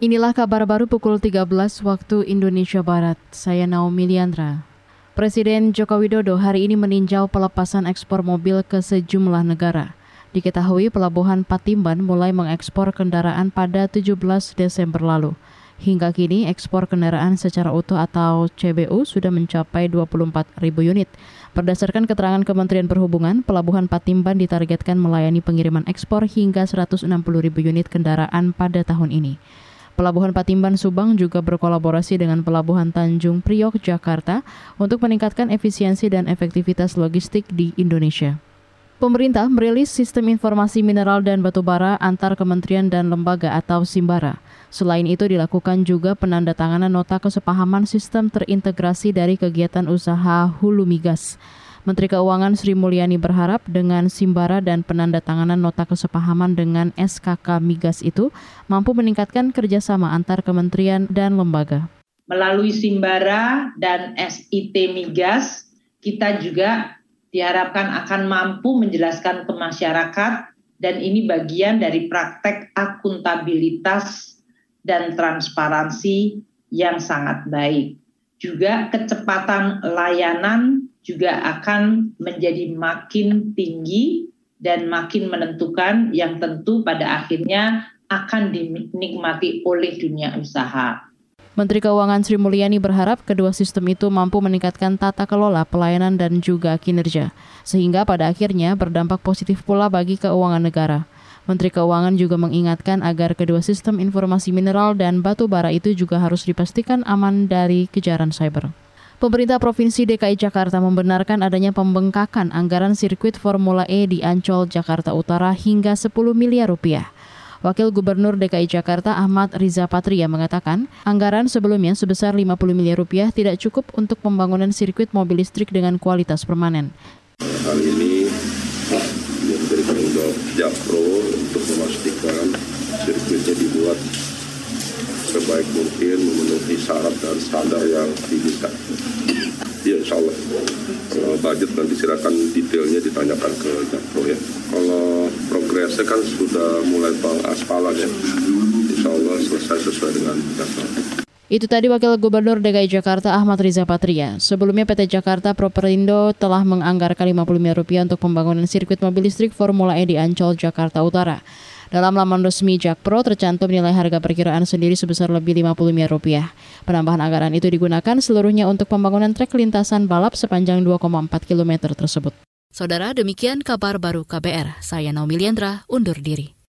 Inilah kabar baru pukul 13 waktu Indonesia Barat. Saya Naomi Liandra. Presiden Joko Widodo hari ini meninjau pelepasan ekspor mobil ke sejumlah negara. Diketahui pelabuhan Patimban mulai mengekspor kendaraan pada 17 Desember lalu. Hingga kini ekspor kendaraan secara utuh atau CBU sudah mencapai 24 ribu unit. Berdasarkan keterangan Kementerian Perhubungan, Pelabuhan Patimban ditargetkan melayani pengiriman ekspor hingga 160 ribu unit kendaraan pada tahun ini. Pelabuhan Patimban Subang juga berkolaborasi dengan Pelabuhan Tanjung Priok Jakarta untuk meningkatkan efisiensi dan efektivitas logistik di Indonesia. Pemerintah merilis Sistem Informasi Mineral dan Batubara antar kementerian dan lembaga atau SIMBARA. Selain itu dilakukan juga penandatanganan nota kesepahaman sistem terintegrasi dari kegiatan usaha hulu migas. Menteri Keuangan Sri Mulyani berharap dengan Simbara dan penandatanganan nota kesepahaman dengan SKK Migas itu mampu meningkatkan kerjasama antar kementerian dan lembaga. Melalui Simbara dan SIT Migas, kita juga diharapkan akan mampu menjelaskan ke masyarakat dan ini bagian dari praktek akuntabilitas dan transparansi yang sangat baik. Juga kecepatan layanan juga akan menjadi makin tinggi dan makin menentukan yang tentu pada akhirnya akan dinikmati oleh dunia usaha. Menteri Keuangan Sri Mulyani berharap kedua sistem itu mampu meningkatkan tata kelola pelayanan dan juga kinerja, sehingga pada akhirnya berdampak positif pula bagi keuangan negara. Menteri Keuangan juga mengingatkan agar kedua sistem informasi mineral dan batu bara itu juga harus dipastikan aman dari kejaran cyber. Pemerintah Provinsi DKI Jakarta membenarkan adanya pembengkakan anggaran sirkuit Formula E di Ancol, Jakarta Utara hingga 10 miliar rupiah. Wakil Gubernur DKI Jakarta Ahmad Riza Patria mengatakan, anggaran sebelumnya sebesar 50 miliar rupiah tidak cukup untuk pembangunan sirkuit mobil listrik dengan kualitas permanen. Hal ini tanggung jawab Japro untuk memastikan sebaik mungkin memenuhi syarat dan standar yang diminta. Ya insya Allah. Kalau budget nanti silakan detailnya ditanyakan ke Jakpro ya. Kalau progresnya kan sudah mulai pengaspalan ya. Insya Allah selesai sesuai dengan jadwal. Itu tadi Wakil Gubernur DKI Jakarta Ahmad Riza Patria. Sebelumnya PT Jakarta Properindo telah menganggarkan 50 miliar rupiah untuk pembangunan sirkuit mobil listrik Formula E di Ancol, Jakarta Utara. Dalam laman resmi Jakpro tercantum nilai harga perkiraan sendiri sebesar lebih 50 miliar rupiah. Penambahan anggaran itu digunakan seluruhnya untuk pembangunan trek lintasan balap sepanjang 2,4 km tersebut. Saudara, demikian kabar baru KBR. Saya Naomi Liandra, undur diri.